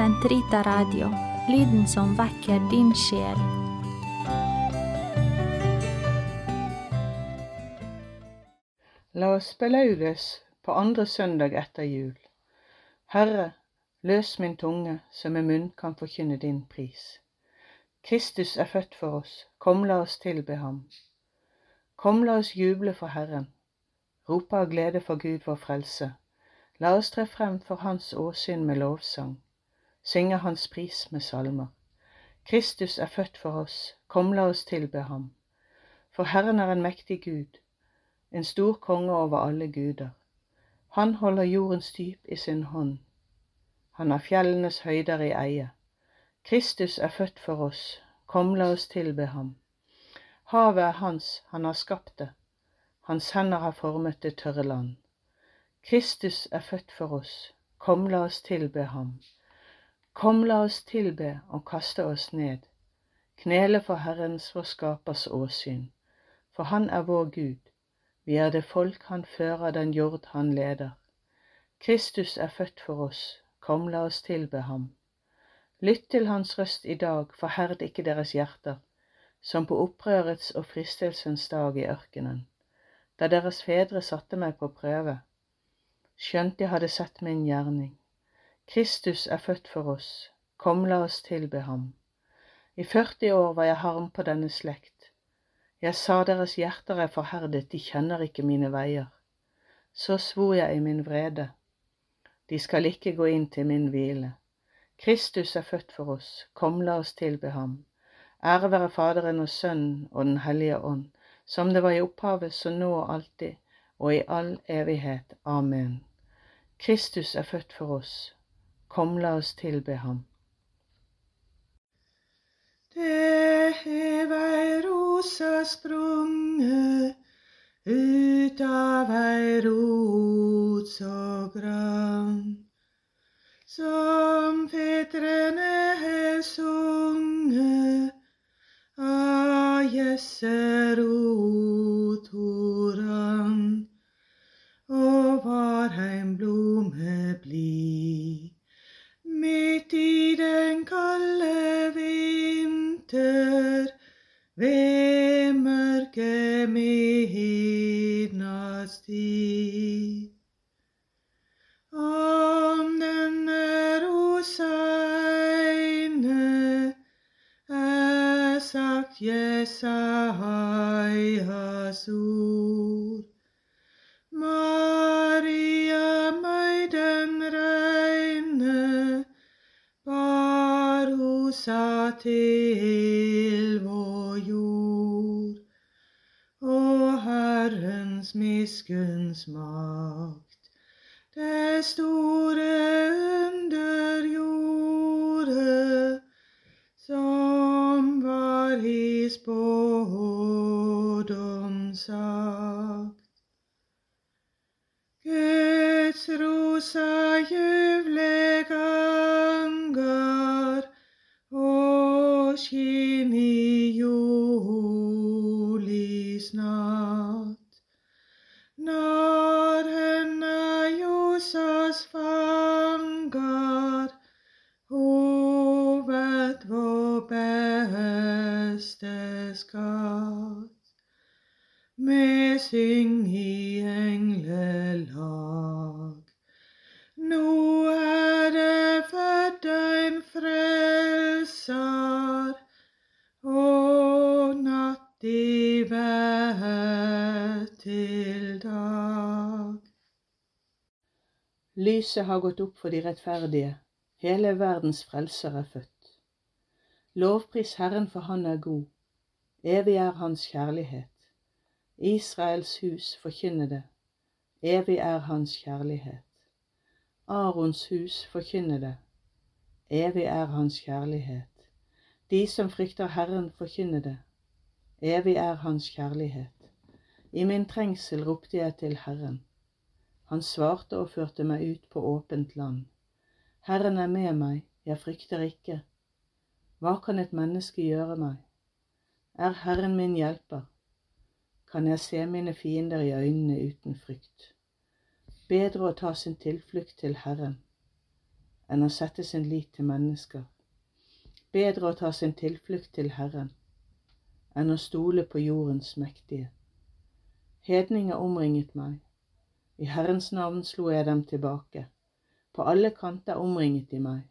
Sentrita Radio, lyden som vekker din sjel. La oss belaudes på andre søndag etter jul. Herre, løs min tunge, så med munn kan forkynne din pris. Kristus er født for oss, kom la oss tilbe ham. Kom la oss juble for Herren, rope av glede for Gud vår frelse. La oss tre frem for Hans åsyn med lovsang, synge Hans pris med salmer. Kristus er født for oss, kom la oss tilbe ham. For Herren er en mektig Gud, en stor konge over alle guder. Han holder jordens dyp i sin hånd. Han har fjellenes høyder i eie. Kristus er født for oss, kom la oss tilbe ham. Havet er hans, han har skapt det. Hans hender har formet det tørre land. Kristus er født for oss, kom la oss tilbe ham. Kom la oss tilbe og kaste oss ned, knele for Herrens vår skapers åsyn, for han er vår Gud. Vi er det folk han fører, den jord han leder. Kristus er født for oss, kom la oss tilbe ham. Lytt til hans røst i dag, forherd ikke deres hjerter, som på opprørets og fristelsens dag i ørkenen, da deres fedre satte meg på prøve, skjønt de hadde sett min gjerning. Kristus er født for oss, kom la oss tilbe ham. I 40 år var jeg harm på denne slekt, jeg sa deres hjerter er forherdet, de kjenner ikke mine veier. Så svor jeg i min vrede, de skal ikke gå inn til min hvile. Kristus er født for oss, kom la oss tilbe ham. Ære være Faderen og Sønnen og Den hellige ånd, som det var i opphavet, så nå og alltid, og i all evighet. Amen. Kristus er født for oss, kom la oss tilbe ham. Det hev ei rose sprunget ut av ei rot rosa til vår jord, og Herrens miskunns makt det store under gjorde, som var i spådom sagt. Guds rosa juvle og Lyset har gått opp for de rettferdige, hele verdens frelser er født. Lovpris Herren, for Han er god, evig er Hans kjærlighet. Israels hus forkynner det, evig er Hans kjærlighet. Arons hus forkynner det, evig er Hans kjærlighet. De som frykter Herren forkynner det, evig er Hans kjærlighet. I min trengsel ropte jeg til Herren. Han svarte og førte meg ut på åpent land. Herren er med meg, jeg frykter ikke. Hva kan et menneske gjøre meg? Er Herren min hjelper? Kan jeg se mine fiender i øynene uten frykt? Bedre å ta sin tilflukt til Herren enn å sette sin lit til mennesker. Bedre å ta sin tilflukt til Herren enn å stole på jordens mektige. Hedninger omringet meg. I Herrens navn slo jeg dem tilbake. På alle kanter omringet de meg.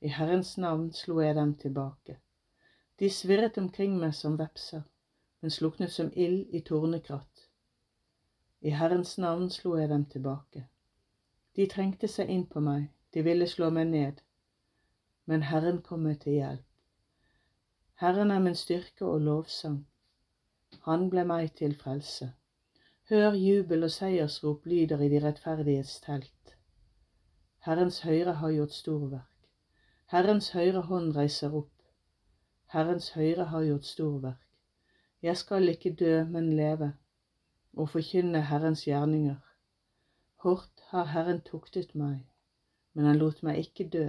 I Herrens navn slo jeg dem tilbake. De svirret omkring meg som vepser, men sluknet som ild i tornekratt. I Herrens navn slo jeg dem tilbake. De trengte seg inn på meg, de ville slå meg ned, men Herren kom meg til hjelp. Herren er min styrke og lovsang. Han ble meg til frelse. Hør jubel og seiersrop lyder i de rettferdiges telt. Herrens høyre har gjort storverk. Herrens høyre hånd reiser opp. Herrens høyre har gjort storverk. Jeg skal ikke dø, men leve, og forkynne Herrens gjerninger. Hårdt har Herren tuktet meg, men han lot meg ikke dø.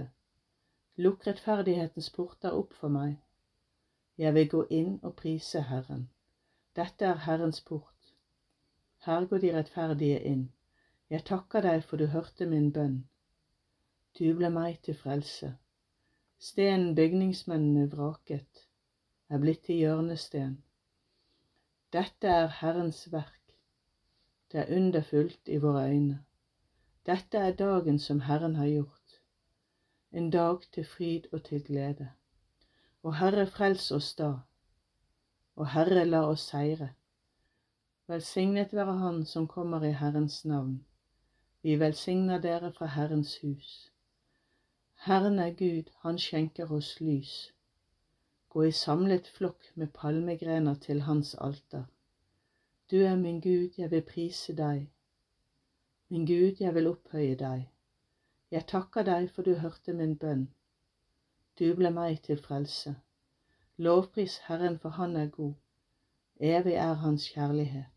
Lukk rettferdighetens porter opp for meg. Jeg vil gå inn og prise Herren. Dette er Herrens port. Her går de rettferdige inn. Jeg takker deg for du hørte min bønn. Du ble meg til frelse. Stenen bygningsmennene vraket, er blitt til hjørnesten. Dette er Herrens verk. Det er underfullt i våre øyne. Dette er dagen som Herren har gjort, en dag til fryd og til glede. Og Herre, frels oss da. Og Herre, la oss seire. Velsignet være Han som kommer i Herrens navn. Vi velsigner dere fra Herrens hus. Herren er Gud, Han skjenker oss lys. Gå i samlet flokk med palmegrener til Hans alter. Du er min Gud, jeg vil prise deg. Min Gud, jeg vil opphøye deg. Jeg takker deg for du hørte min bønn. Du ble meg til frelse. Lovpris Herren, for Han er god. Evig er Hans kjærlighet.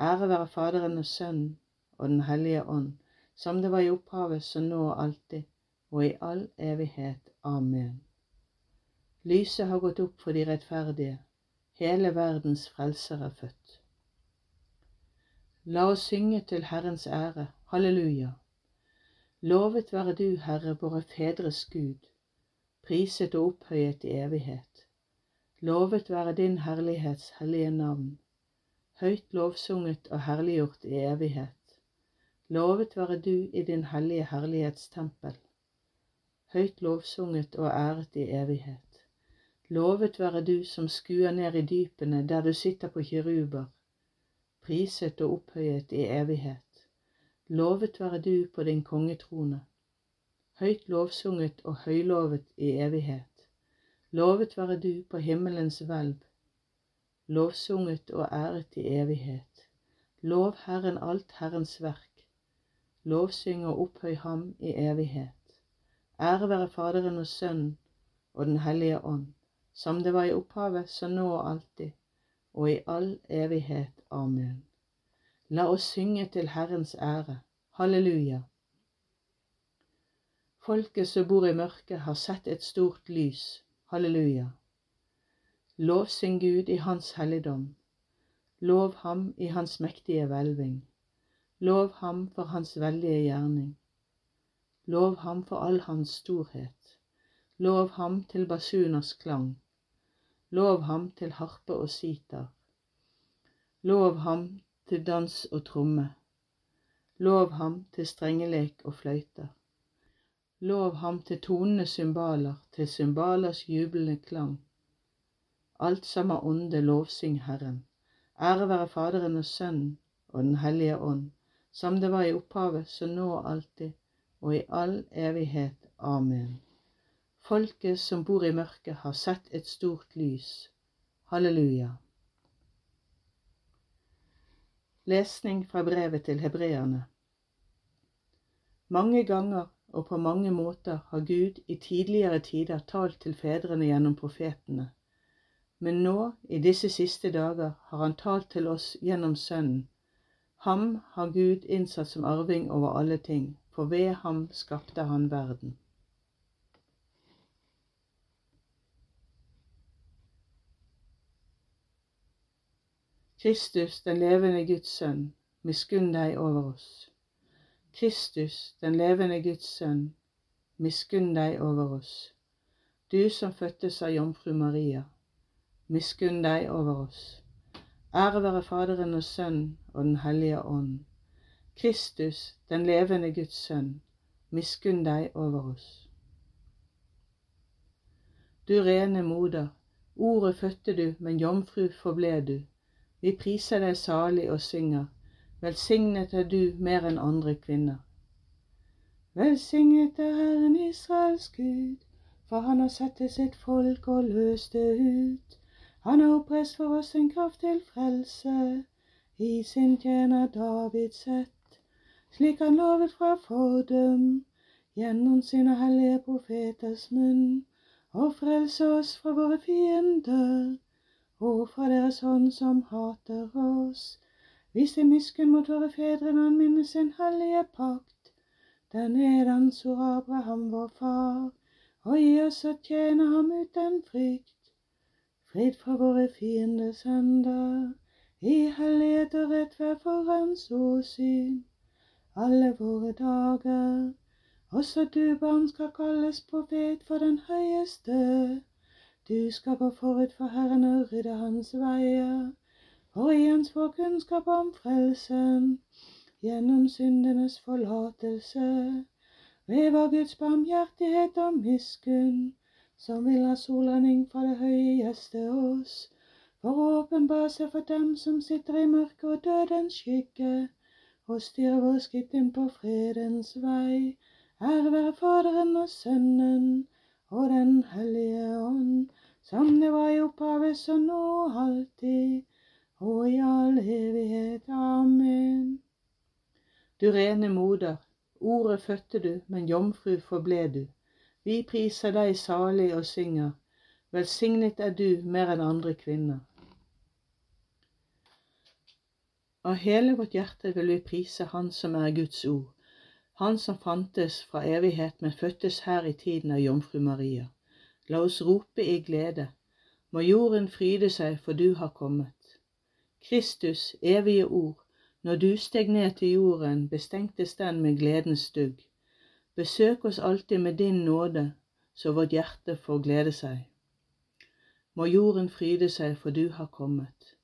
Ære være Faderen og Sønnen og Den hellige ånd, som det var i opphavet, så nå og alltid, og i all evighet. Amen. Lyset har gått opp for de rettferdige, hele verdens frelser er født. La oss synge til Herrens ære, halleluja. Lovet være du, Herre, våre fedres Gud priset og opphøyet i evighet. Lovet være din herlighets hellige navn, høyt lovsunget og herliggjort i evighet. Lovet være du i din hellige herlighetstempel, høyt lovsunget og æret i evighet. Lovet være du som skuer ned i dypene der du sitter på kiruber, priset og opphøyet i evighet. Lovet være du på din kongetrone høyt lovsunget og høylovet i evighet. Lovet være du på himmelens hvelv, lovsunget og æret i evighet. Lov Herren alt Herrens verk, lovsyng og opphøy ham i evighet. Ære være Faderen og Sønnen og Den hellige ånd, som det var i opphavet, så nå og alltid, og i all evighet. Amen. La oss synge til Herrens ære. Halleluja. Folket som bor i mørket, har sett et stort lys. Halleluja. Lovsyng Gud i Hans helligdom. Lov ham i Hans mektige hvelving. Lov ham for Hans veldige gjerning. Lov ham for all Hans storhet. Lov ham til basuners klang. Lov ham til harpe og sitar. Lov ham til dans og tromme. Lov ham til strengelek og fløyter. Lov ham til tonende cymbaler, til cymbalers jublende klang. Alt som er ånde, lovsyng Herren. Ære være Faderen og Sønnen og Den hellige ånd, som det var i opphavet, så nå og alltid, og i all evighet. Amen. Folket som bor i mørket, har sett et stort lys. Halleluja. Lesning fra brevet til hebreerne. Mange ganger og på mange måter har Gud i tidligere tider talt til fedrene gjennom profetene. Men nå, i disse siste dager, har Han talt til oss gjennom Sønnen. Ham har Gud innsatt som arving over alle ting, for ved ham skapte han verden. Kristus, den levende Guds sønn, miskunn deg over oss. Kristus, den levende Guds sønn, miskunn deg over oss. Du som fødtes av jomfru Maria, miskunn deg over oss. Ære være Faderen og Sønnen og Den hellige ånd. Kristus, den levende Guds sønn, miskunn deg over oss. Du rene moder, ordet fødte du, men jomfru forble du. Vi priser deg salig og synger, velsignet er du mer enn andre kvinner. Velsignet er Herren Israels Gud, for han har sett til sitt folk og løst det ut. Han har oppreist for oss en kraft til frelse, i sin tjener David sett, slik han lovet fra fordum, gjennom sine hellige profeters munn, og frelse oss fra våre fiender, og fra deres hånd som hater oss. Vis din miskunn mot våre fedre når han minnes sin hellige pakt den nedansord Abraham vår far, og gi oss å tjene ham uten frykt. Fred fra våre fiendes hender, i hellighet og rettferd for hans åsyn. Alle våre dager, også du barn skal kalles profet for den høyeste. Du skal gå forut for Herren og rydde hans veier, for i hans få kunnskap om frelsen gjennom syndenes forlatelse. Ved vår Guds barmhjertighet og miskunn, som vil ha solrenning fra det høye gjeste oss, for å åpenbare seg for dem som sitter i mørket og dødens skygge, og styre vår skritt inn på fredens vei. Ære være Faderen og Sønnen og Den hellige ånd, som det var i opphavet, så nå alltid, og i all evighet. Amen. Du rene moder, ordet fødte du, men jomfru forble du. Vi priser deg salig og synger, velsignet er du mer enn andre kvinner. Av hele vårt hjerte vil vi prise Han som er Guds ord, Han som fantes fra evighet, men fødtes her i tiden av jomfru Maria. La oss rope i glede, må jorden fryde seg, for du har kommet. Kristus, evige ord, når du steg ned til jorden, bestengtes den med gledens dugg. Besøk oss alltid med din nåde, så vårt hjerte får glede seg. Må jorden fryde seg, for du har kommet.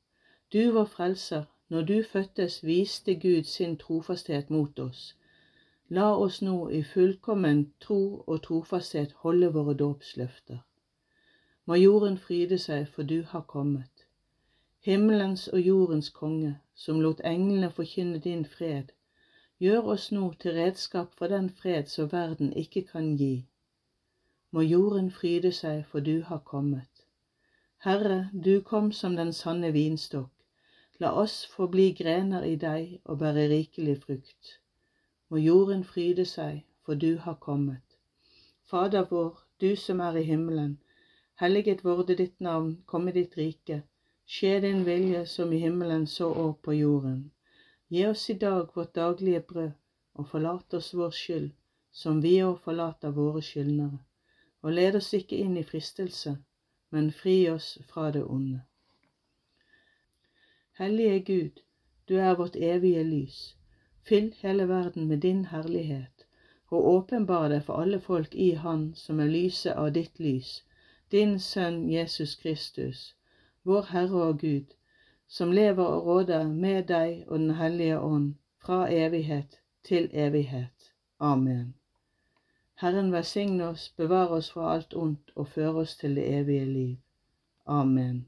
Du vår frelser, når du fødtes, viste Gud sin trofasthet mot oss. La oss nå i fullkommen tro og trofasthet holde våre dåpsløfter. Må jorden fryde seg, for du har kommet himmelens og jordens konge, som lot englene forkynne din fred, gjør oss nå til redskap for den fred som verden ikke kan gi. Må jorden fryde seg, for du har kommet. Herre, du kom som den sanne vinstokk. La oss få bli grener i deg og bære rikelig frukt. Må jorden fryde seg, for du har kommet. Fader vår, du som er i himmelen. Helliget vorde ditt navn, komme ditt rike. Skje din vilje som i himmelen så òg på jorden. Gi oss i dag vårt daglige brød, og forlat oss vår skyld, som vi òg forlater våre skyldnere. Og led oss ikke inn i fristelse, men fri oss fra det onde. Hellige Gud, du er vårt evige lys. Fyll hele verden med din herlighet, og åpenbar deg for alle folk i Han som er lyset av ditt lys, din Sønn Jesus Kristus vår Herre og Gud, som lever og råder med deg og Den hellige ånd, fra evighet til evighet. Amen. Herren velsigne oss, bevare oss fra alt ondt og føre oss til det evige liv. Amen.